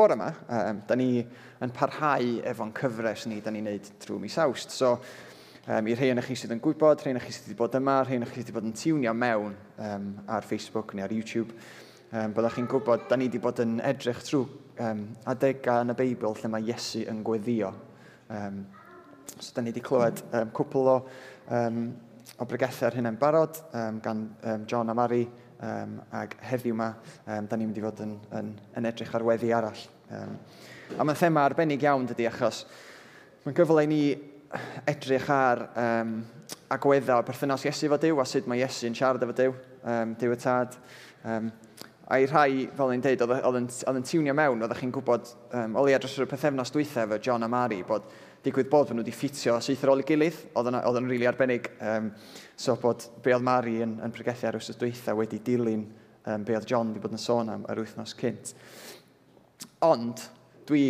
bore yma, um, da ni yn parhau efo'n cyfres ni, da ni'n neud trwy mis awst. So, um, I rhai yna chi sydd yn gwybod, rhai yna chi sydd wedi bod yma, rhai yna chi sydd wedi bod yn tiwnio mewn um, ar Facebook neu ar YouTube, um, byddwch chi'n gwybod, da ni wedi bod yn edrych trwy um, adegau yn y Beibl lle mae Iesu yn gweddio. Um, so, da ni wedi clywed um, cwpl o, um, o bregethau ar hynny'n barod um, gan um, John a Mary Um, ac heddiw yma, um, da ni'n mynd i fod yn, yn, yn edrych ar weddi arall. Um, a mae'n thema arbennig iawn dydy, achos mae'n gyfle i ni edrych ar um, agwedda o berthynas Iesu fo Dyw a sut mae Iesu yn siarad efo Dyw, um, Dyw y Tad. Um, a i rhai, fel ni'n dweud, oedd yn tiwnio mewn, oeddech chi'n gwybod, um, o leia dros y pethefnos dwythau efo John a Mari, bod digwydd bod nhw wedi ffitio syth ar ôl i gilydd, oedd yn rili really arbennig. Um, so bod be oedd Mari yn, yn pregethu ar wrth dweitha wedi dilyn um, be oedd John wedi bod yn sôn am yr wythnos cynt. Ond, dwi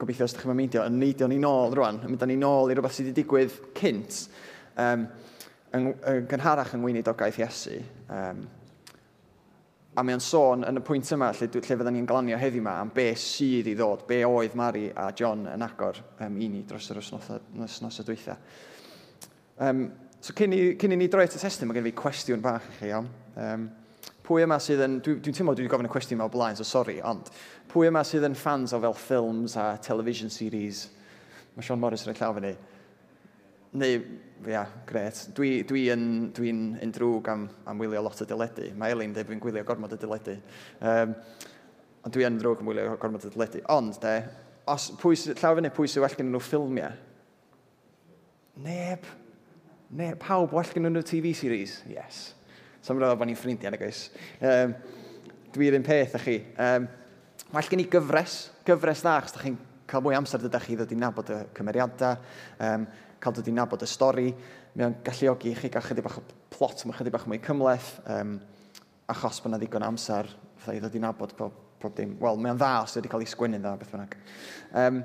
gobeithio os ydych chi'n meindio, yn neidio ni nôl rwan, yn mynd â ni nôl i rhywbeth sydd wedi digwydd cynt, um, yn, yn gynharach yng ngweinidogaeth Iesu. Um, A mae o'n sôn yn y pwynt yma, lle, lle fyddwn ni'n glanio heddi yma, am be sydd i ddod, be oedd Mari a John yn agor um, i ni dros yr wsnos y dweitha. Um, so cyn i, cyn i ni droi at y testyn, mae gen fi cwestiwn bach i chi iawn. Um, pwy yma sydd yn, dwi'n dwi, teimlo dwi wedi gofyn y cwestiwn yma o blaen, so sori, ond pwy yma sydd yn fans o fel ffilms a television series? Mae Sean Morris yn ei llaw fyny neu, ia, yeah, gret. Dwi, dwi yn, dwi yn drwg am, am wylio lot o dyledu. Mae Elin dweud fi'n gwylio gormod o dyledu. Um, ond dwi yn drwg am wylio gormod o dyledu. Ond, de, os pwy, llaw fyny pwy sy'n well gen nhw ffilmiau? Neb. Neb. Pawb well gen nhw TV series? Yes. Sam roedd bod ni'n ffrindiau, nag oes. Um, Dwi'r un peth, chi. Um, well gen i gyfres. Gyfres dda, chos da chi'n cael mwy amser dydych chi ddod i nabod y cymeriadau. Um, cael dod i nabod y stori. Mae o'n galluogi i chi gael chydig bach o plot, mae chydig bach mwy cymleth, um, achos bod yna ddigon amser i ddod i nabod pob, pob dim. Wel, mae o'n dda os wedi cael ei sgwynnu dda, beth bynnag. Um,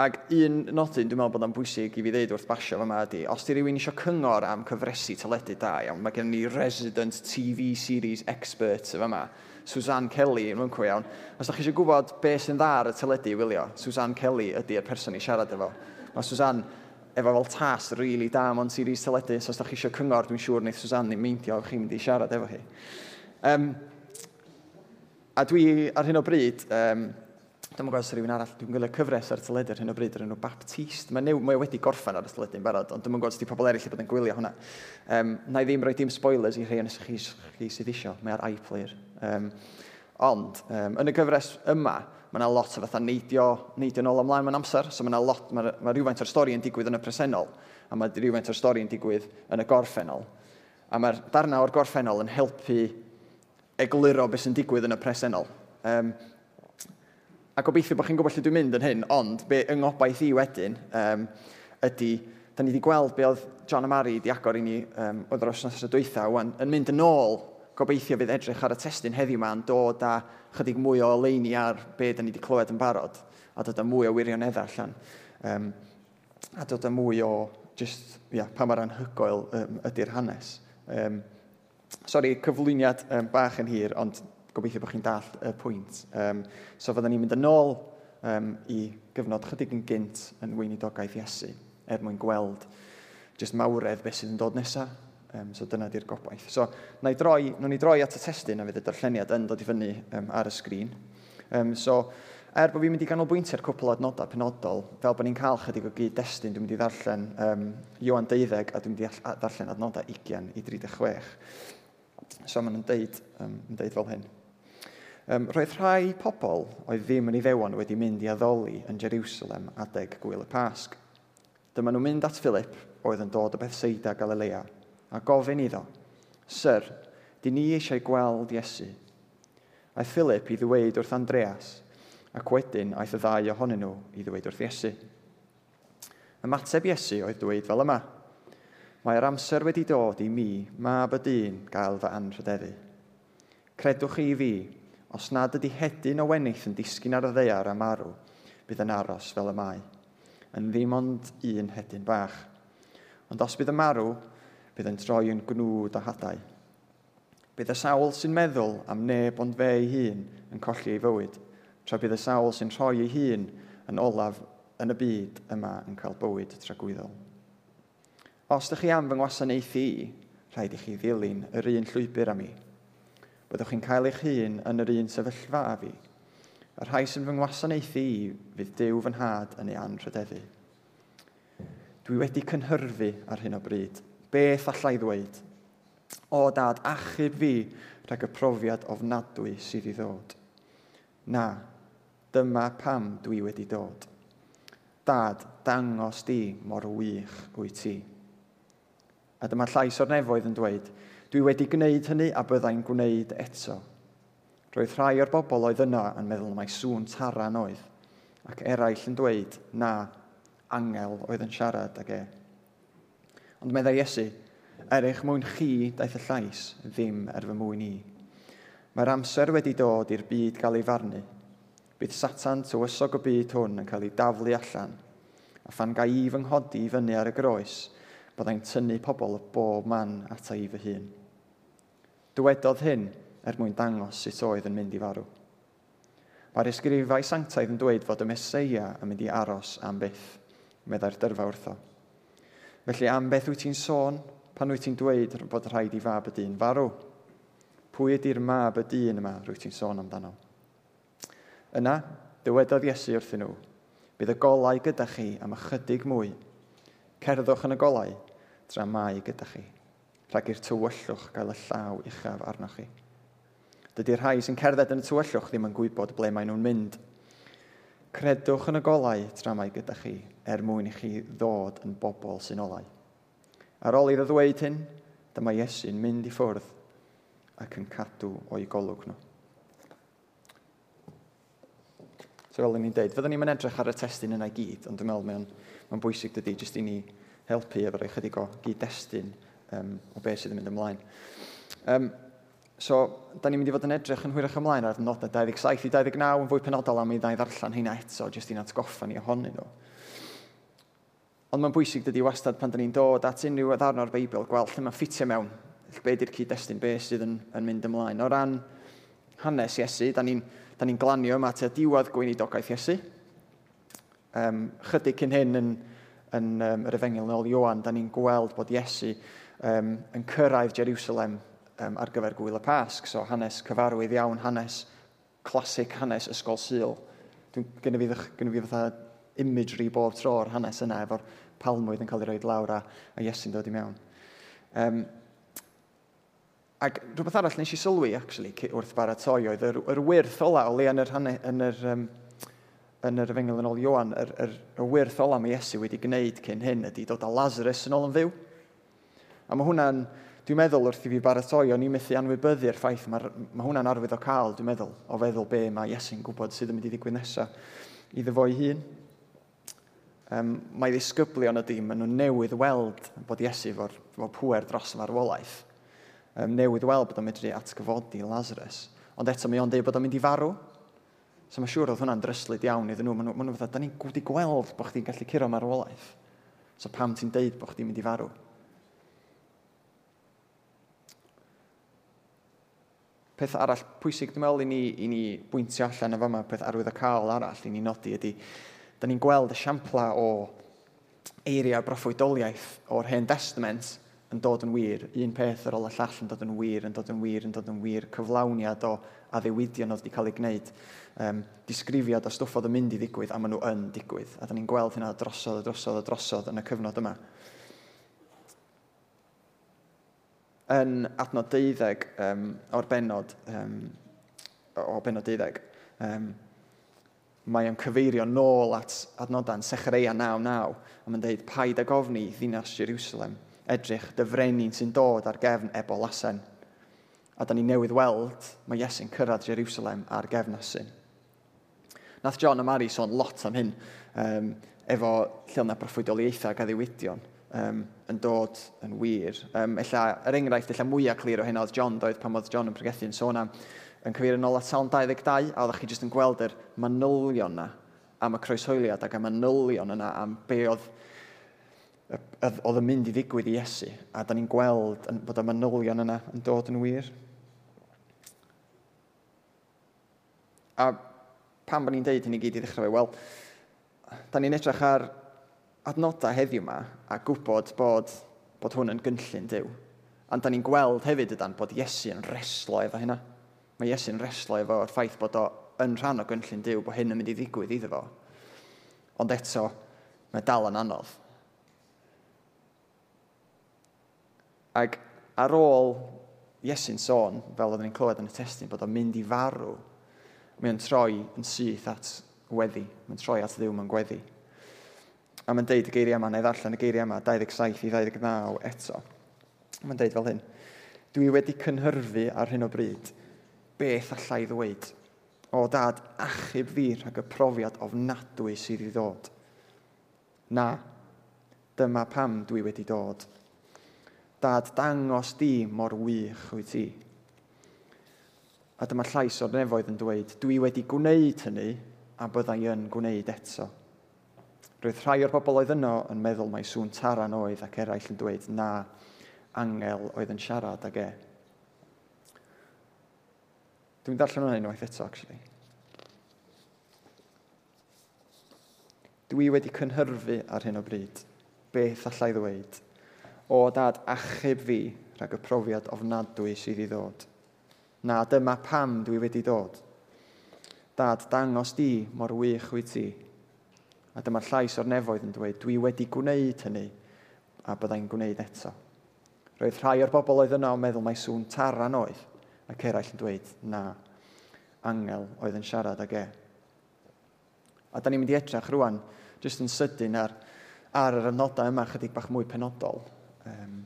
ac un nodyn, dwi'n meddwl bod o'n bwysig i fi ddeud wrth basio yma ydy, os di rhywun eisiau cyngor am cyfresu teledu da, iawn, mae gen ni resident TV series expert yma, Suzanne Kelly yn fyncw iawn. Os da chi eisiau gwybod beth sy'n dda ar y teledu, wylio, Suzanne Kelly ydy'r person i siarad efo. Mae Suzanne efo fel tas rili really da mewn series teledu, so os da chi eisiau cyngor, dwi'n siŵr wneud Susanne ddim meindio, chi'n mynd i siarad efo hi. Um, a dwi ar hyn o bryd, um, Dwi'n gwybod os rhywun arall, dwi'n gwylio cyfres ar teledu ar hyn o bryd ar enw Baptist. Mae, new, mae wedi gorffan ar y teledu'n barod, ond dwi'n gwybod os di pobl eraill i bod yn gwylio hwnna. Um, na i ddim rhoi dim spoilers i rhai yn ysgrifennu chi sydd eisiau. Mae ar iPlayer. Um, Ond, um, yn y gyfres yma, mae yna lot o fatha neidio, neidio nôl ymlaen mewn amser, so mae yna lot, mae, mae rhywfaint o'r stori yn digwydd yn y presennol, a mae rhywfaint o'r stori yn digwydd yn y gorffennol. A mae'r darna o'r gorffennol yn helpu egluro beth sy'n digwydd yn y presennol. Um, a gobeithio bod chi'n gwybod lle dwi'n mynd yn hyn, ond be yng ngobaith i wedyn um, ydy, da ni wedi gweld be oedd John a Mary wedi agor i ni um, oedd yr osnos y dweitha, wan, yn mynd yn ôl gobeithio fydd edrych ar y testyn heddiw yma yn dod â chydig mwy o oleini ar be da ni wedi clywed yn barod a dod â mwy o wirioneddau allan. Um, a dod â mwy o just, yeah, pa mae'r anhygoel um, ydy'r hanes. Um, sori, cyflwyniad um, bach yn hir, ond gobeithio bod chi'n dall y pwynt. Um, so fyddwn ni'n mynd yn ôl um, i gyfnod chydig yn gynt yn weinidogaeth Iesu, er mwyn gweld just mawredd beth sydd yn dod nesaf, Um, so dyna di'r gobaith. So, na i droi, nhw'n i droi at y testyn a fydd y darlleniad yn dod i fyny um, ar y sgrin. Um, so, er bod fi'n mynd i ganolbwyntio'r cwpl o adnodau penodol, fel bod ni'n cael chydig o gyd-destun, dwi'n mynd i ddarllen um, Iwan 12 a dwi'n mynd i ddarllen adnodau 20 i 36. So mae'n deud, um, yn deud fel hyn. Um, roedd rhai pobl oedd ddim yn ei ddewon wedi mynd i addoli yn Jerusalem adeg gwyl y Pasg. Dyma nhw'n mynd at Philip, oedd yn dod o Bethsaida Galilea, a gofyn iddo, Sir, di ni eisiau gweld Iesu. Aeth Philip i ddweud wrth Andreas, ac wedyn aeth y ddau ohonyn nhw i ddweud wrth Iesu. Ymateb Iesu oedd dweud fel yma, Mae'r amser wedi dod i mi, mab y dyn, gael fy anrhydeddu. Credwch chi i fi, os nad ydy hedyn o wenith yn disgyn ar y ddeiar am arw, bydd yn aros fel y mae, yn ddim ond un hedyn bach. Ond os bydd y marw bydd yn troi yn gnwd a hadau. Bydd y sawl sy'n meddwl am neb ond fe ei hun yn colli ei fywyd, tra bydd y sawl sy'n rhoi ei hun yn olaf yn y byd yma yn cael bywyd tragwyddol. Os ydych chi am fy ngwasanaethu i, rhaid i chi ddilyn yr un llwybr am i. Byddwch chi'n cael eich hun yn yr un sefyllfa a fi. Y rhai sy'n fy ngwasanaethu i fydd Dyw fy nhad yn ei anrhydeddu. Dwi wedi cynhyrfu ar hyn o bryd beth allai ddweud? O dad, achub fi rhag y profiad ofnadwy sydd i ddod. Na, dyma pam dwi wedi dod. Dad, dangos di mor wych wyt ti. A dyma llais o'r nefoedd yn dweud, dwi wedi gwneud hynny a byddai'n gwneud eto. Roedd rhai o'r bobl oedd yna yn meddwl mai sŵn taran oedd, ac eraill yn dweud, na, angel oedd yn siarad ag e. Ond meddai Iesu, er eich mwyn chi daeth y llais, ddim er fy mwyn i. Mae'r amser wedi dod i'r byd gael ei farnu. Bydd Satan tywysog o byd hwn yn cael ei daflu allan. A phan ga i fy nghodi i fyny ar y groes, byddai'n tynnu pobl o bob man ata i fy hun. Dywedodd hyn er mwyn dangos sut oedd yn mynd i farw. Mae'r esgrifau sanctaidd yn dweud fod y Mesoea yn mynd i aros am byth, meddai'r dyrfa wrtho. Felly am beth wyt ti'n sôn pan wyt ti'n dweud bod rhaid i fab y dyn farw? Pwy ydy'r mab y dyn yma rwyt ti'n sôn amdano? Yna, dywedodd Iesu wrthyn nhw, bydd y golau gyda chi am ychydig mwy. Cerddwch yn y golau tra mai gyda chi, rhag i'r tywyllwch gael y llaw uchaf arnoch chi. Dydy'r rhai sy'n cerdded yn y tywyllwch ddim yn gwybod ble maen nhw'n mynd – Credwch yn y golau tra mae gyda chi er mwyn i chi ddod yn bobl sy'n olau. Ar ôl iddo ddweud hyn, dyma Iesu'n mynd i ffwrdd ac yn cadw o'i golwg nhw. So fel ni'n deud, fyddwn ni'n mynd edrych ar y testyn yna i gyd, ond dwi'n meddwl mae'n mae bwysig dydy jyst i ni helpu efo'r ychydig o gyd-destun um, o beth sydd yn mynd ymlaen. Um, So, da ni'n mynd i fod yn edrych yn hwyrach ymlaen ar adnodau 27 i 29 yn fwy penodol am i ddau ddarllen hynna eto, jyst i'n atgoffa ni ohonyn nhw. Ond mae'n bwysig dydy wastad pan da ni'n dod at unrhyw ddarn o'r Beibl gweld lle mae'n ffitio mewn, be di'r cyd-destun, be sydd yn, yn mynd ymlaen. O ran hanes Iesu, da ni'n ni, ni glanio yma at y diwedd gweinidogaeth Iesu. Um, chydig cyn hyn yn, yn um, yr efengil nôl Iwan, da ni'n gweld bod Iesu um, yn cyrraedd Jerusalem um, ar gyfer gwyl y pasg, so hanes cyfarwydd iawn, hanes clasic hanes ysgol syl. Gynnu fi, gynnu fi fatha imagery bob tro o'r hanes yna efo'r palmwydd yn cael ei roed lawr a, a Iesu'n dod i mewn. Um, ac rhywbeth arall nes i sylwi, actually, wrth baratoi, oedd yr, yr wyrth ola o le yn yr, hane, yn yr, um, yn yr efengel yn ôl Iwan, yr, yr, yr wyrth ola mae Iesu wedi gwneud cyn hyn ydy dod â Lazarus yn ôl yn fyw. A mae hwnna'n Dwi'n meddwl wrth i fi baratoi, o'n i'n methu anwybyddu'r ffaith mae, mae hwnna'n arwydd o cael, dwi'n meddwl, o feddwl be mae Iesu'n gwybod sydd yn mynd i ddigwydd nesaf iddo fo ei hun. Um, mae ddisgyblion ydy, maen nhw'n newydd weld bod Iesu fo'r fo pwer dros y farwolaeth. Um, newydd weld bod o'n medru atgyfodi Lazarus. Ond eto mae o'n dweud bod o'n mynd i farw. So mae siŵr oedd hwnna'n dryslyd iawn iddyn nhw. Maen nhw'n nhw da ni'n gwybod gweld bod chdi'n gallu curo marwolaeth. So pam ti'n deud bod chdi'n mynd i farw? peth arall pwysig dwi'n meddwl i ni, i ni bwyntio allan efo yma, peth arwydd y cael arall i ni nodi ydy, da ni'n gweld esiampla o eiriau broffwydoliaeth o'r hen testament yn dod yn wir. Un peth ar ôl y llall yn dod yn wir, yn dod yn wir, yn dod yn wir, cyflawniad o addewidion oedd wedi cael ei gwneud, um, disgrifiad o stwff oedd yn mynd i ddigwydd a maen nhw yn digwydd. A da ni'n gweld hynna drosodd a drosodd a drosodd yn y cyfnod yma. yn adnod 12 um, o'r benod, um, o benod 12, um, mae o'n cyfeirio nôl at adnodau'n Sechareia 9.9, a mae'n dweud paid ag ofni ddinas Jerusalem, edrych dyfrenin sy'n dod ar gefn ebol asen. A da ni newydd weld, mae Iesu'n cyrraedd Jerusalem ar gefn asyn. Nath John a Mary sôn lot am hyn, um, efo lleolna broffwydoliaethau a ddiwydion um, yn dod yn wir. Um, ella, yr enghraifft ella mwyaf clir o hyn oedd John doedd pan oedd John yn pregethu'n sôn am yn cyfeirio yn ôl at sawn 22 a oeddech chi jyst yn gweld yr manylion yna am y croeshoeliad ac y manylion yna am be oedd oedd yn mynd i ddigwydd i Iesu a da ni'n gweld bod y manylion yna yn dod yn wir. A pan bod ni'n deud hyn i gyd i ddechrau fe, wel, da ni'n edrych ar adnodau heddiw yma a gwybod bod, bod hwn yn gynllun Dyw. Ond da ni'n gweld hefyd ydan bod Iesu yn reslo efo hynna. Mae Iesu yn reslo efo'r ffaith bod o yn rhan o gynllun Dyw, bod hyn yn mynd i ddigwydd iddo fo. Ond eto, mae dal yn anodd. Ac ar ôl Iesu'n sôn, fel oedden ni'n clywed yn y testyn, bod o'n mynd i farw, mae'n troi yn syth at weddi, mae'n troi at ddiw mewn gweddi. A mae'n deud y geiriau yma, neu ddarllen y geiriau yma, 27 i 29 eto. Mae'n deud fel hyn. Dwi wedi cynhyrfu ar hyn o bryd. Beth allai ddweud? O dad, achub fi rhag y profiad ofnadwy sydd i ddod. Na, dyma pam dwi wedi dod. Dad, dangos di mor wych wyt ti. A dyma llais o'r nefoedd yn dweud, dwi wedi gwneud hynny a byddai yn gwneud eto. Roedd rhai o'r bobl oedd yno yn meddwl mai sŵn taran oedd ac eraill yn dweud na angel oedd yn siarad ag e. Dwi'n darllen hwnna unwaith eto, actually. Dwi wedi cynhyrfu ar hyn o bryd. Beth allai ddweud? O dad, achub fi rhag y profiad ofnadwy sydd i ddod. Na, dyma pam dwi wedi dod. Dad, dangos di mor wych wyt ti A dyma'r llais o'r nefoedd yn dweud, dwi wedi gwneud hynny a byddai'n gwneud eto. Roedd rhai o'r bobl oedd yna o'n meddwl mai sŵn taran oedd, ac eraill yn dweud, na, angel oedd yn siarad ag e. A da ni'n mynd i edrych rwan, jyst yn sydyn ar, ar yr adnodau yma chydig bach mwy penodol. Um,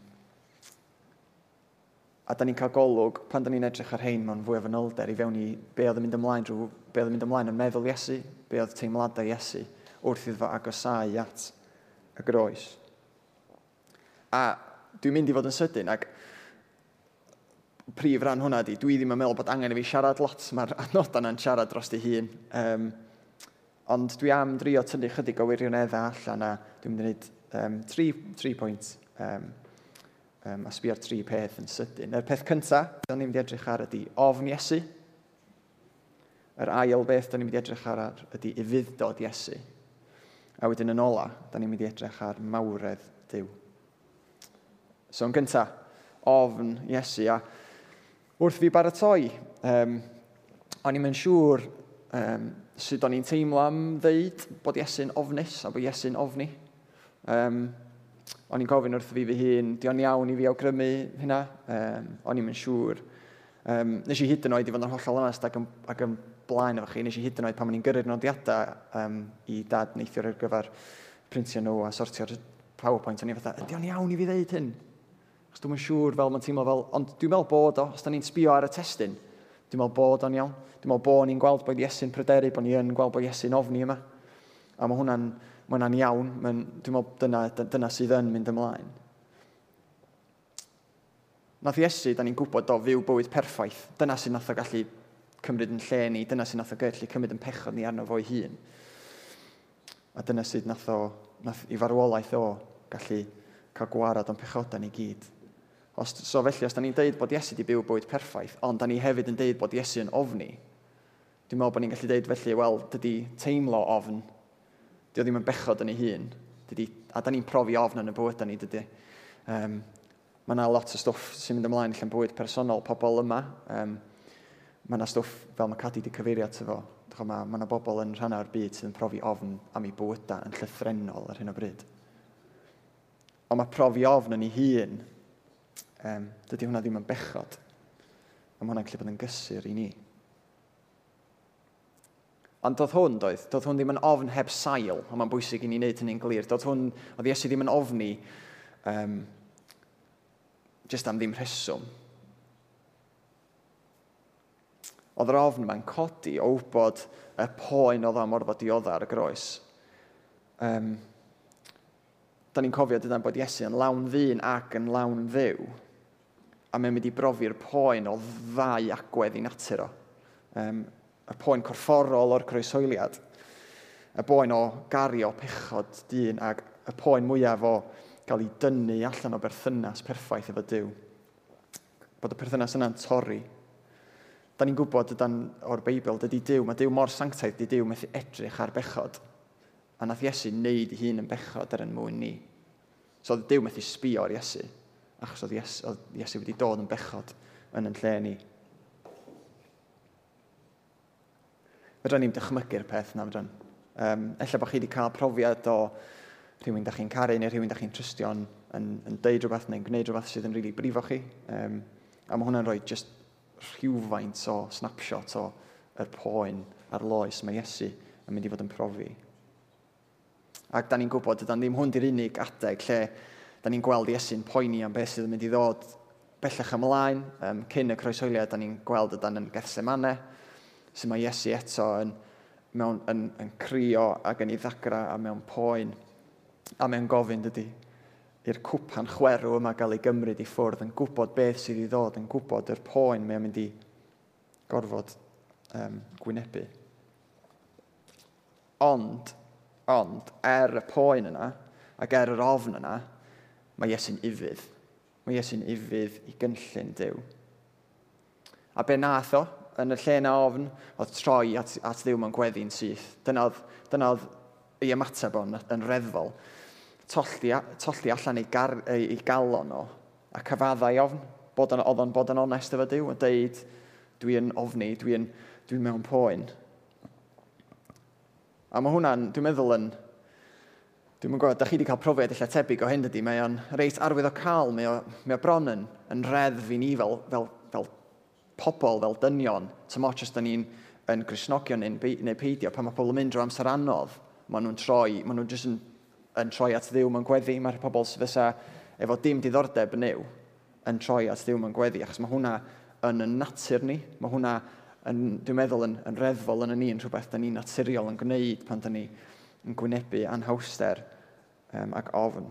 a da ni'n cael golwg pan da ni'n edrych ar hein mewn fwy o fanylder i fewn i be oedd yn mynd ymlaen, drwy, be oedd yn mynd ymlaen yn meddwl Iesu, be oedd teimladau Iesu, wrth iddo fo agosau at y groes. A dwi'n mynd i fod yn sydyn ac prif ran hwnna di, dwi ddim yn meddwl bod angen i fi siarad lot, mae'r adnod yna'n siarad dros ei hun. Um, ond dwi am drio tynnu chydig o wirioneddau allan a dwi'n mynd i wneud um, tri, tri pwynt um, um, a sbio'r tri peth yn sydyn. Yr peth cyntaf, da ni'n mynd i edrych ar ydy ofn Iesu. Yr ail beth da ni'n mynd i edrych ar ydy ufuddod Iesu. A wedyn yn ola, da ni'n mynd i edrych ar mawredd Dyw. So yn gyntaf, ofn Iesu. A wrth fi baratoi, um, o'n i'n siŵr um, sut o'n i'n teimlo am ddeud bod Iesu'n ofnus a bod Iesu'n ofni. Um, o'n i'n gofyn wrth fi fy hun, di o'n iawn i fi awgrymu hynna. Um, o'n i'n siŵr. Um, nes i hyd yn oed i fod yn hollol onest ac yn, ac yn blaen efo chi. Nes i hyd yn oed pan o'n i'n gyrru'r nodiadau um, i dad neithiwr ar gyfer printio nhw a sortio'r PowerPoint. O'n i'n fatha, ydy o'n iawn i fi ddeud hyn? Os dwi'n siŵr fel mae'n teimlo fel, ond dwi'n meddwl bod o, os da ni'n sbio ar y testyn, dwi'n meddwl bod o'n iawn. Dwi'n meddwl bod ni'n gweld bod Iesu'n pryderu, bod ni'n gweld bod Iesu'n ofni yma. A mae hwnna'n ma hwnna iawn, ma dwi'n meddwl dyna, dyna sydd yn mynd ymlaen. Nath Iesu, da ni'n gwybod o fyw bywyd perffaith. Dyna sydd nath o gallu cymryd yn lle ni, dyna sy'n nath o gyrllu cymryd yn pechod ni arno fo'i hun. A dyna sydd nath o, nath i farwolaeth o gallu cael gwarad o'n pechoda ni gyd. Os, so felly, os da ni'n deud bod Iesu wedi byw bywyd perffaith, ond da ni hefyd yn deud bod Iesu yn ofni, dwi'n meddwl bod ni'n gallu deud felly, wel, dydy teimlo ofn, dio ddim yn bechod yn ei hun, dydy, a da ni'n profi ofn yn y bywyd ni, dydy. Um, mae yna lot o stwff sy'n mynd ymlaen allan bywyd personol pobl yma, um, mae yna stwff fel mae Cadi wedi cyfeirio ato fo. Mae yna bobl yn rhan o'r byd sydd yn profi ofn am ei bywydau yn llythrenol ar hyn o bryd. Ond mae profi ofn yn ei hun, um, dydy hwnna ddim yn bechod. A mae hwnna'n gallu bod yn gysur i ni. Ond doedd hwn, doedd, doedd hwn ddim yn ofn heb sail, ond mae'n bwysig i ni wneud hynny'n glir. Doedd hwn, oedd Iesu ddim yn ofni um, jyst am ddim rheswm. Oedd yr ofn yma'n codi o wybod y poen oedd am orfod dioddau ar y groes. Um, da ni'n cofio dyna bod Iesu yn lawn ddyn ac yn lawn ddew. A mae'n mynd i brofi'r poen o ddau agwedd i natur o. Um, y poen corfforol o'r croeshoeliad. Y poen o gario pechod dyn ac y poen mwyaf o gael ei dynnu allan o berthynas perffaith efo Dyw. Bod y perthynas yna'n torri da ni'n gwybod ydan o'r Beibl, dydy Dyw, mae Dyw mor sanctaidd, dydy Dyw methu edrych ar bechod. A nath Iesu wneud ei hun yn bechod ar yn mwyn ni. So oedd Dyw methu sbio ar Iesu, achos oedd Iesu, oedd Iesu wedi dod yn bechod yn yn lle ni. Fydra ni'n dychmygu'r peth na, fydra. Um, Ella bod chi wedi cael profiad o rhywun da chi'n caru neu rhywun da chi'n trystio yn, yn, yn deud rhywbeth neu'n gwneud rhywbeth sydd yn rili really brifo chi. Um, a mae hwnna'n rhoi just rhywfaint o snapshot o yr poen a'r loes mae Iesu yn mynd i fod yn profi. Ac da ni'n gwybod, dyda ddim hwn di'r unig adeg lle da ni'n gweld Iesu'n poeni am beth sydd yn mynd i ddod bellach ymlaen. Um, cyn y croeshoeliad, da ni'n gweld yda'n yn Gethsemane, sy'n mae Iesu eto yn, mewn, yn, yn, yn crio ac yn ei ddagra a mewn poen a mewn gofyn dydy, i'r cwpan chwerw yma gael ei gymryd i ffwrdd, yn gwybod beth sydd i ddod, yn gwybod yr poen mae'n mynd i gorfod um, gwynebu. Ond, ond, er y poen yna, ac er yr ofn yna, mae Iesu'n ifydd. Mae Iesu'n ifydd i gynllun Dyw. A be nath o, yn y lle na ofn, oedd troi at, at Ddiw mewn gweddi'n syth. Dyna oedd, dyna oedd ei ymateb o'n yn reddfol tollu, tollu allan ei, gar, ei, ei galon o a cyfaddau ofn, bod yn, oedd o'n bod yn onest efo Dyw, a deud, dwi yn ofni, dwi, yn, dwi mewn poen. A mae hwnna'n, dwi'n meddwl yn, dwi'n gwybod, da chi wedi cael profiad eich tebyg o hyn ydy, mae o'n reit arwydd o cael, mae o, mae o bron yn, yn reddf i ni fel, fel, fel pobl, fel dynion, tym ots os da ni'n yn grisnogion neu peidio, pan mae pobl yn mynd drwy amser anodd, maen nhw'n troi, maen nhw'n jyst yn yn troi at ddiw mewn gweddi, mae'r pobl sydd fysa efo dim diddordeb yn yw yn troi at ddiw mewn gweddi, achos mae hwnna yn y natur ni, mae hwnna, yn, dwi'n meddwl, yn, yn reddfol yn y ni, yn rhywbeth da ni'n naturiol yn gwneud pan da ni yn gwynebu anhawster um, ac ofn.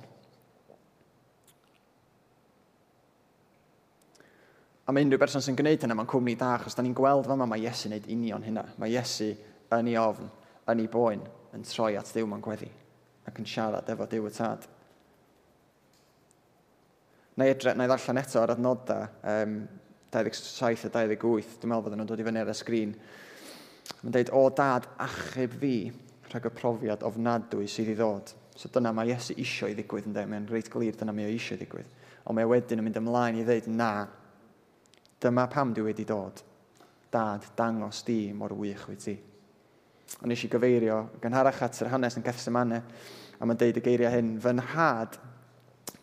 A mae unrhyw berson sy'n gwneud hynna, mae'n cwmni da, achos da ni'n gweld fama, mae Iesu wneud union hynna. Mae Iesu yn ei ofn, yn ei boen, yn troi at ddiw mewn gweddi ac yn siarad efo Dyw y Tad. Na i, edrych, na i ddarllen eto ar adnodau um, 27 a 28, dwi'n meddwl bod nhw'n dod i fyny ar y sgrin. Mae'n dweud, o dad, achub fi rhag y profiad ofnadwy sydd i ddod. So dyna mae Iesu isio i ddigwydd, ynddo? Mae'n reit glir dyna mae o isio i ddigwydd. Ond mae wedyn yn mynd ymlaen i ddweud, na, dyma pam dwi wedi dod. Dad, dangos di mor wych wyt ti. A nes i gyfeirio gynharach at yr hanes yn Gethsemane, a mae'n deud y geiriau hyn, fy nhad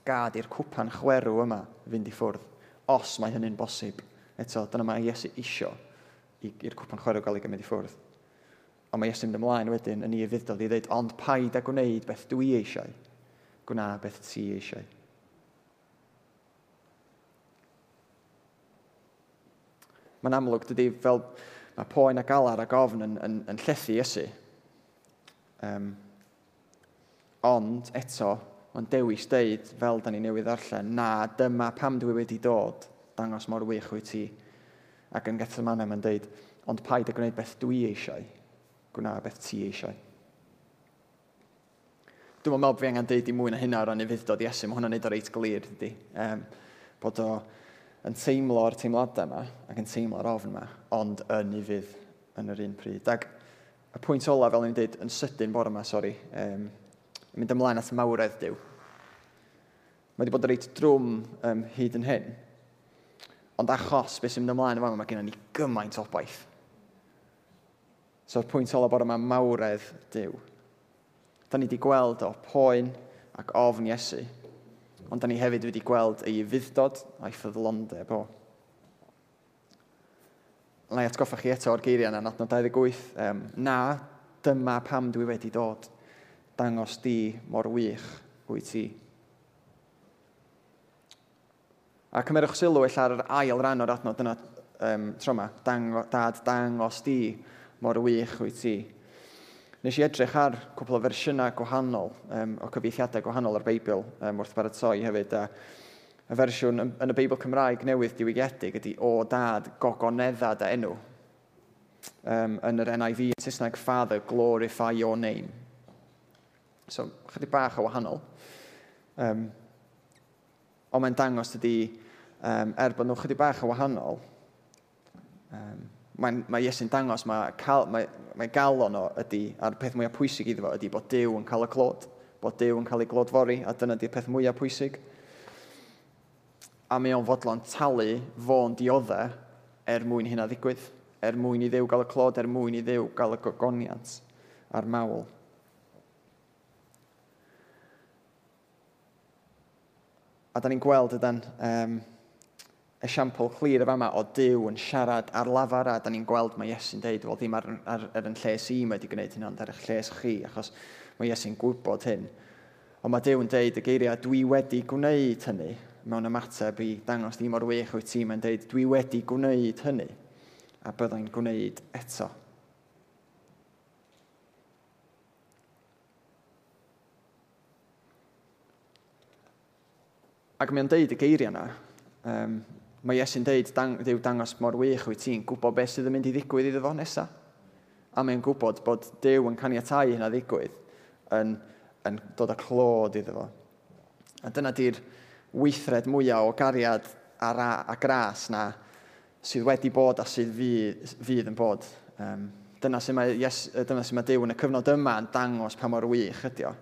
gad i'r cwpan chwerw yma fynd i ffwrdd, os mae hynny'n bosib. Eto, dyna mae Iesu isio i'r cwpan chwerw gael ei gymryd i ffwrdd. Ond mae Iesu'n mynd ymlaen wedyn yn ei fuddol i ddweud, ond paid a gwneud beth dwi eisiau, gwna beth ti eisiau. Mae'n amlwg, dydy, fel mae poen a galar a gofn yn, yn, yn llethu ysu. Um, ond eto, mae'n dewis deud, fel da ni newydd arllen, na, dyma pam dwi wedi dod, dangos mor wych wyt ti. Ac yn Gethsemane mae'n deud, ond paid y gwneud beth dwi eisiau, gwna beth ti eisiau. Dwi'n meddwl bod fi angen deud i mwy na hynna o ran i fuddod Iesu, mae hwnna'n neud o reit glir, dydy. Um, bod o yn teimlo'r teimladau yma ac yn teimlo'r ofn yma, ond yn ei fydd yn yr un pryd. Ac y pwynt ola, fel ni'n dweud, yn sydyn bore yma, sori, um, mynd ymlaen at mawredd diw. Mae wedi bod yn reit drwm um, hyd yn hyn. Ond achos beth sy'n mynd ymlaen yma, mae gennym ni gymaint obaith. So'r pwynt ola bore yma mawredd diw. Da ni wedi gweld o poen ac ofn Iesu ond da ni hefyd wedi gweld ei fuddod a'i ffyddlondeb o. Na i atgoffa chi eto o'r geiriau yna, nad 28, um, na, dyma pam dwi wedi dod, dangos di mor wych wyt ti. A cymerwch sylw eich ar yr ail ran o'r adnod yna um, tro yma, Dango, dad dangos di mor wych wyt ti. Nes i edrych ar cwpl o fersiynau gwahanol um, o cyfeithiadau gwahanol ar Beibl um, wrth baratoi hefyd. A y fersiwn yn y Beibl Cymraeg newydd diwygiedig ydy o dad gogoneddad a enw. Um, yn yr NIV yn Saesneg Father, glorify your name. So, chydig bach o wahanol. Um, ond mae'n dangos ydy, um, er bod nhw chydig bach o wahanol, um, mae, mae Iesu'n dangos mae, cal, mae, mae galon o ydy, a'r peth mwyaf pwysig iddo fo ydy bod Dyw yn cael y clod, bod Dyw yn cael ei glodfori, a dyna ydy'r peth mwyaf pwysig. A mae o'n fodlon talu fo'n dioddau er mwyn hynna ddigwydd, er mwyn i ddew gael y clod, er mwyn i ddew gael y gogoniant a'r mawl. A da ni'n gweld ydan, um, esiampl clir y fama o Dyw yn siarad ar lafar a da ni'n gweld mae Iesu'n deud, wel ddim ar, ar, ar yn lles i mae wedi gwneud hynna, ond ar eich lles chi, achos mae Iesu'n gwybod hyn. Ond mae Dyw yn deud y geiriau, dwi wedi gwneud hynny, mewn ymateb i dangos ddim o'r wych wyt ti, mae'n deud, dwi wedi gwneud hynny, a byddai'n gwneud eto. Ac mae'n deud y geiriau yna, um, mae Iesu'n deud, dang, Dyw dangos mor wych wyt ti'n gwybod beth sydd yn mynd i ddigwydd iddo fo nesaf. A mae'n gwybod bod Dyw yn caniatau hynna ddigwydd yn, yn dod â clod iddo fo. A dyna di'r weithred mwyaf o gariad a, ra, a gras na sydd wedi bod a sydd fydd, fydd yn bod. Um, dyna sy'n mae, yes, dyna sy'n mae Dyw yn y cyfnod yma yn dangos pa mor wych ydy o.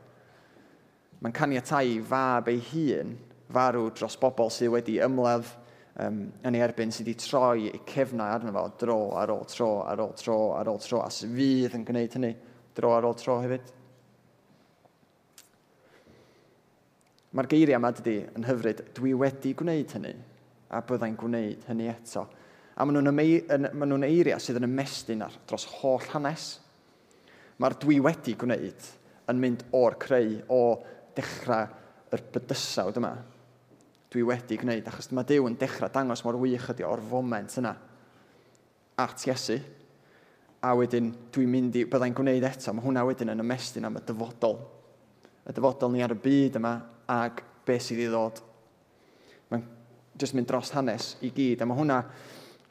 Mae'n caniatau fab ei hun farw dros bobl sydd wedi ymladd um, yn ei erbyn sydd wedi troi eu cefnau arno fo dro ar ôl tro ar ôl tro ar ôl tro a fydd yn gwneud hynny dro ar ôl tro hefyd. Mae'r geiriau yma dydy yn hyfryd, dwi wedi gwneud hynny a byddai'n gwneud hynny eto. A maen nhw'n, yn, maen nhw'n eiriau sydd yn ymestyn ar dros holl hanes. Mae'r dwi wedi gwneud yn mynd o'r creu, o dechrau yr bydysawd yma, dwi wedi gwneud, achos mae Dyw yn dechrau dangos mor wych ydi o'r foment yna at Iesu, a wedyn dwi'n mynd i, byddai'n gwneud eto, mae hwnna wedyn yn ymestyn am y dyfodol. Y dyfodol ni ar y byd yma ag be sydd i ddod. Mae'n jyst mynd dros hanes i gyd, a mae hwnna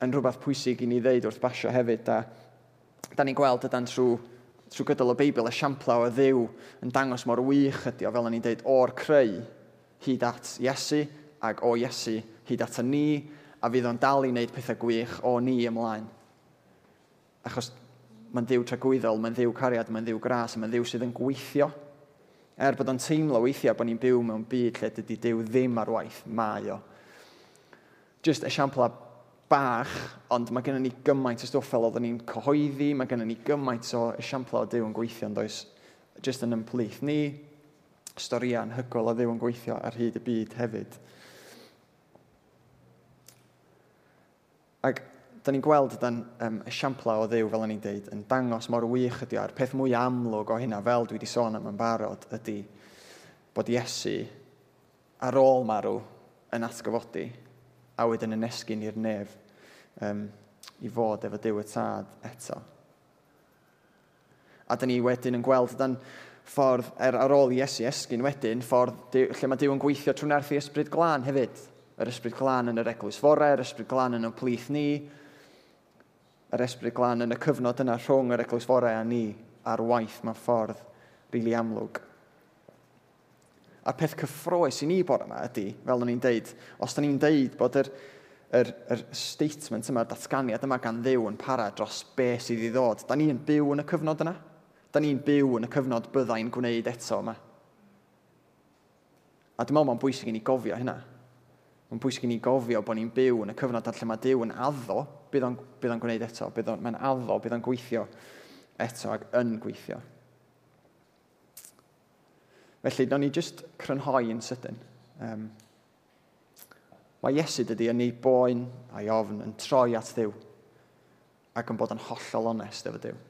yn rhywbeth pwysig i ni ddeud wrth basio hefyd, a da ni'n gweld yda'n trwy trwy gydol y Beibl, esiampla o ddew yn dangos mor wych ydi o, fel o'n i'n deud, o'r creu hyd at Iesu, ac o Iesu hyd at ni, a fydd o'n dal i wneud pethau gwych o ni ymlaen. Achos mae'n ddiw tragwyddol, mae'n ddiw cariad, mae'n ddiw gras, mae'n ddiw sydd yn gweithio. Er bod o'n teimlo weithiau bod ni'n byw mewn byd lle dydy Dyw ddim ar waith, mae o. Just esiampla bach, ond mae gennym ni gymaint o stwff fel oedden ni'n cyhoeddi, mae gennym ni gymaint o esiampla o Dyw yn gweithio ond oes Just yn ymplith ni, storïau anhygol o Ddyw yn gweithio ar hyd y byd hefyd. da ni'n gweld dan um, esiampla o ddew, fel o'n i'n deud, yn dangos mor wych ydi o'r peth mwy amlwg o hynna, fel dwi wedi sôn am yn barod, ydy bod Iesu ar ôl marw yn atgyfodi a wedyn yn esgyn i'r nef um, i fod efo Dyw y Tad eto. A da ni wedyn yn gweld dan ffordd er, ar ôl Iesu esgyn wedyn, ffordd dyw, lle mae Dyw yn gweithio trwy'n erthu ysbryd glân hefyd. Yr ysbryd glân yn yr eglwys fore, yr ysbryd glân yn y plith ni, yr Esbryd glân yn y cyfnod yna rhwng yr eglwys Eglwysforau a ni a'r waith mewn ffordd rili really amlwg. A'r peth cyffroes i ni bod yma ydy, fel o'n i'n deud, os da ni'n deud bod yr, yr, yr statement yma, datganiad yma gan ddew yn para dros be sydd i ddod, da ni'n byw yn y cyfnod yna. Da ni'n byw yn y cyfnod byddai'n gwneud eto yma. A dwi'n meddwl mae'n bwysig i ni gofio hynna. Mae'n bwysig i ni gofio bod ni'n byw yn y cyfnod lle mae Dyw yn addo bydd o'n, bydd on gwneud eto, bydd o'n, mae'n addo, bydd o'n gweithio eto ac yn gweithio. Felly, do'n ni jyst crynhoi yn sydyn. Um, mae Iesu dydy yn ei boen a'i ofn yn troi at ddiw ac yn bod yn hollol onest efo Dyw.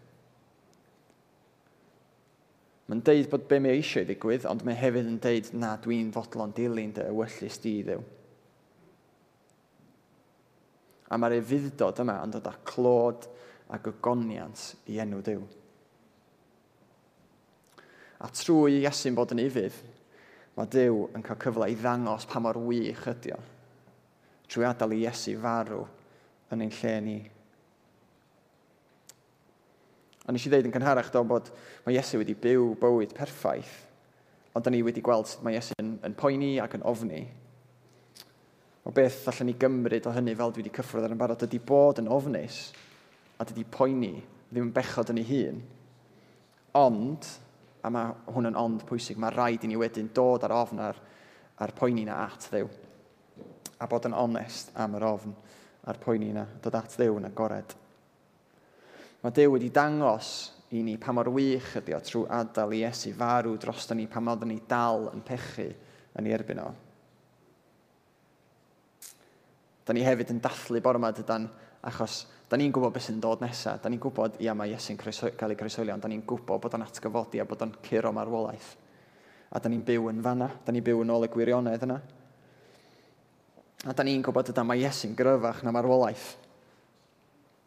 Mae'n deud bod be mae eisiau ddigwydd, ond mae hefyd yn deud na dwi'n fodlon dilyn dy ywyllus di ddiw. A mae'r efuddod yma yn dod â clod a gogoniant i enw Dyw. A trwy Iesu'n bod yn ifydd, mae Dyw yn cael cyfle i ddangos pa mor wych ydy o. Trwy adael i Iesu farw yn ein lle ni. A nes i ddeud yn cynharach do bod mae Iesu wedi byw bywyd perffaith, ond da ni wedi gweld sut mae Iesu yn, yn poeni ac yn ofni o beth allan ni gymryd o hynny fel dwi wedi cyffwrdd ar yn barod ydy bod yn ofnus a dydy poeni ddim yn bechod yn ei hun. Ond, a mae hwn yn ond pwysig, mae rhaid i ni wedyn dod ar ofn ar, ar poeni na at ddew. A bod yn onest am yr ofn a'r poeni na dod at ddew yn agored. Mae Dew wedi dangos i ni pa mor wych ydy o trwy adael Iesu farw dros ni pan oeddwn ni dal yn pechu yn ei erbyn o da ni hefyd yn dathlu bore yma dydan, achos da ni'n gwybod beth sy'n dod nesaf. Da ni'n gwybod, ia, mae Iesu'n cael ei croesoelio, ond da ni'n gwybod bod o'n atgyfodi a bod o'n curo marwolaeth. A da ni'n byw yn fanna, da ni'n byw yn ôl y gwirionedd yna. A da ni'n gwybod yda mae Iesu'n gryfach na marwolaeth.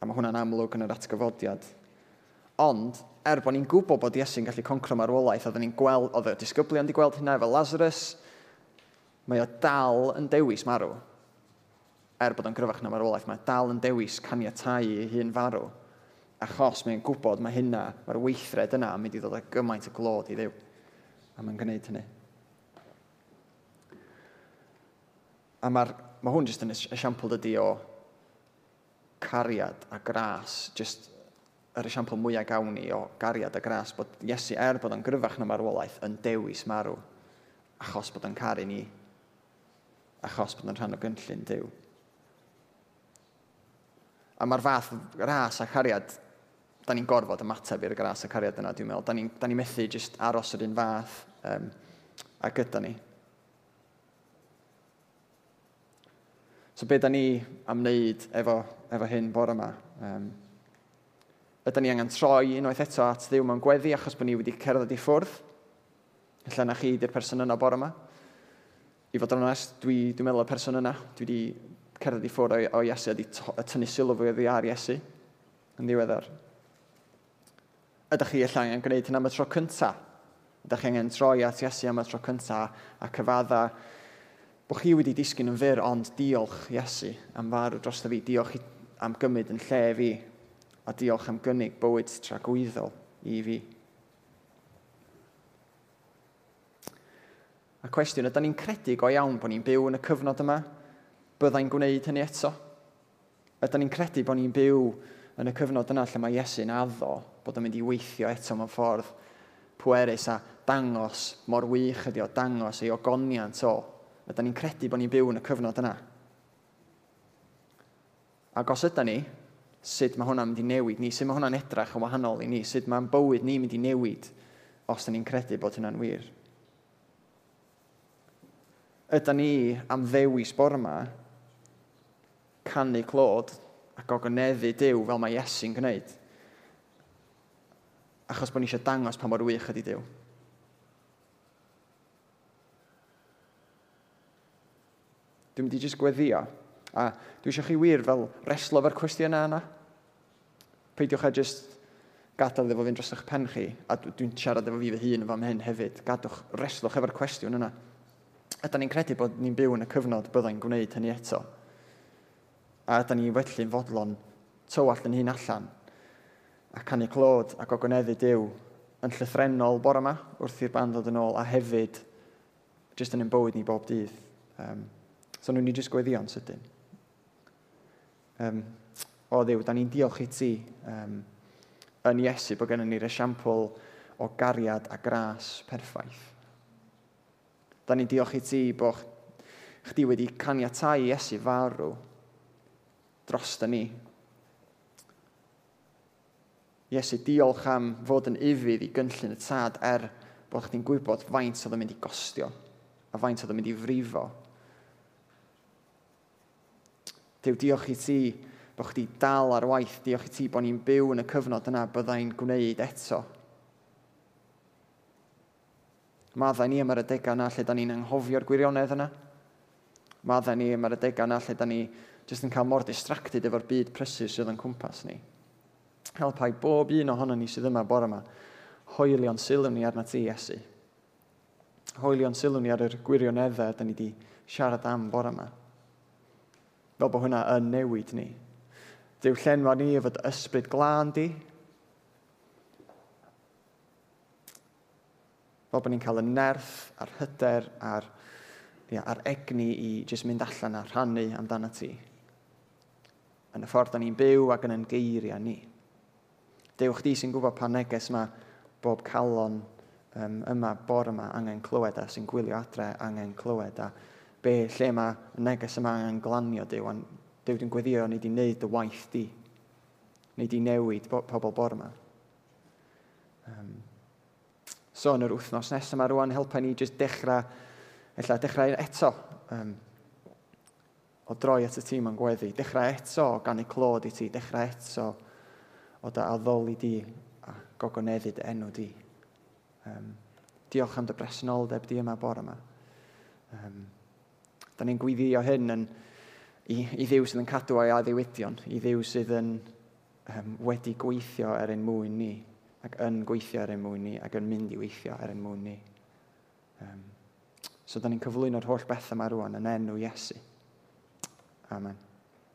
A mae hwnna'n amlwg yn yr atgyfodiad. Ond, er bod ni'n gwybod bod Iesu'n gallu concro marwolaeth, oedd ni'n gweld, oedd y disgyblion wedi gweld hynna efo Lazarus, mae o dal yn dewis marw er bod o'n gryfach na marwolaeth, mae dal yn dewis caniatau i hun farw, achos mae'n gwybod mae hynna, mae'r weithred yna yn mynd i ddod â gymaint o glod i ddew, A mae'n gwneud hynny. A mae'r mae hwn jyst yn esiampl dydy o cariad a gras, jyst yr esiampl mwyaf gawn ni o gariad a gras, bod Iesu, er bod o'n gryfach na marwolaeth, yn dewis marw, achos bod o'n caru ni, achos bod o'n rhan o gynllun Dyw. A mae'r fath ras a chariad, da ni'n gorfod ymateb i'r ras a cariad yna, dwi'n meddwl. Da ni'n ni methu jyst aros yr un fath um, a gyda ni. So be da ni am wneud efo, efo hyn bore yma? Um, Ydy ni angen troi unwaith eto at ddiw mewn gweddi achos bod ni wedi cerdded i ffwrdd. Alla na chi di'r person yna bore yma. I fod yn onest, dwi, dwi'n meddwl y person yna. Dwi wedi cerdded i ffwrdd o, o Iesu ydy tynnu sylw fwy oddi ar Iesu yn ddiweddar. Ydych chi allan angen gwneud hynna am y tro cyntaf? Ydych chi angen troi at Iesu am y tro cyntaf a cyfadda bod chi wedi disgyn yn fyr, ond diolch Iesu am farw dros fi, diolch am gymryd yn lle fi, a diolch am gynnig bywyd tragwyddol i fi. A cwestiwn, ydyn ni'n credu go iawn bod ni'n byw yn y cyfnod yma? byddai'n gwneud hynny eto. Ydyn ni'n credu bod ni'n byw yn y cyfnod yna lle mae Iesu'n addo bod yn mynd i weithio eto mewn ffordd pwerus a dangos mor wych ydi o, dangos ei ogoniant o. Ydyn ni'n credu bod ni'n byw yn y cyfnod yna. Ac os ydyn ni, sut mae hwnna'n mynd i newid ni, sut mae hwnna'n edrach yn wahanol i ni, sut mae'n bywyd ni'n mynd i newid os da ni'n credu bod hynna'n wir. Ydy ni am ddewis bor yma canu clod ac ogoneddu Dyw fel mae Iesu'n gwneud. Achos bod ni eisiau dangos pa mor wych ydy Dyw. Dwi'n mynd i jyst gweddio. A dwi eisiau chi wir fel reslo fe'r cwestiynau yna. Peidiwch a jyst gadael efo fynd dros eich pen chi, a dwi'n siarad efo fi fy hun fan hyn hefyd, gadwch, reslwch efo'r cwestiwn yna. Ydyn ni'n credu bod ni'n byw yn y cyfnod byddai'n gwneud hynny eto a ydy ni felly'n fodlon tywall yn hun allan a canu clod ac ogoneddu Dyw yn llythrenol bore yma wrth i'r band ddod yn ôl a hefyd jyst yn ein bywyd ni bob dydd. Um, so nhw'n ni jyst gweddion sydyn. Um, o ddiw, da ni'n diolch i ti um, yn Iesu bod gennym ni'r esiampl o gariad a gras perffaith. Da ni'n diolch i ti bod chdi wedi caniatau Iesu farw dros da ni. Iesu, diolch am fod yn ifydd i gynllun y tad er bod chdi'n gwybod faint oedd yn mynd i gostio a faint oedd yn mynd i frifo. Dyw, diolch i ti bod chdi dal ar waith, diolch i ti bod ni'n byw yn y cyfnod yna byddai'n gwneud eto. Maddau ni am yr adegau yna lle da ni'n anghofio'r gwirionedd yna. Maddau ni am yr adegau yna lle da ni jyst yn cael mor distracted efo'r byd prysur sydd yn cwmpas ni. Helpai bob un ohono ni sydd yma bore yma, hoelio'n sylw ni arna ti, Iesu. Hoelio'n sylw ni ar yr gwirioneddau da ni wedi siarad am bore yma. Fel bod hwnna yn newid ni. Dyw llenwa ni efo ysbryd glân di. Fel bod ni'n cael y nerth a'r hyder a'r, ia, a'r egni i jyst mynd allan a rhannu amdana ti yn y ffordd da ni'n byw ac yn yn geiriau ni. Dew chdi sy'n gwybod pa neges mae bob calon um, yma, bor yma, angen clywed a sy'n gwylio adre angen clywed a be lle mae neges yma angen glanio Dyw. dew dwi'n gweddio ni wedi wneud dy waith di. Ni wedi newid pobl bor yma. Um, so yn yr wythnos nesaf yma rwan helpa ni jyst dechrau, ella dechrau eto um, o droi at y tîm yn gweddi. Dechrau eto o gan ei clod i ti, dechrau eto o da addoli di a gogoneddu dy enw di. Um, diolch am dy bresenoldeb di yma bore yma. Um, da ni'n gwyddio hyn yn, i, i ddiw sydd yn cadw o'i addewidion, i ddiw sydd yn um, wedi gweithio er ein mwyn ni, ac yn gweithio er ein mwyn ni, ac yn mynd i weithio er ein mwyn ni. Um, so, da ni'n cyflwyno'r holl beth yma rwan yn enw Iesu. Amen.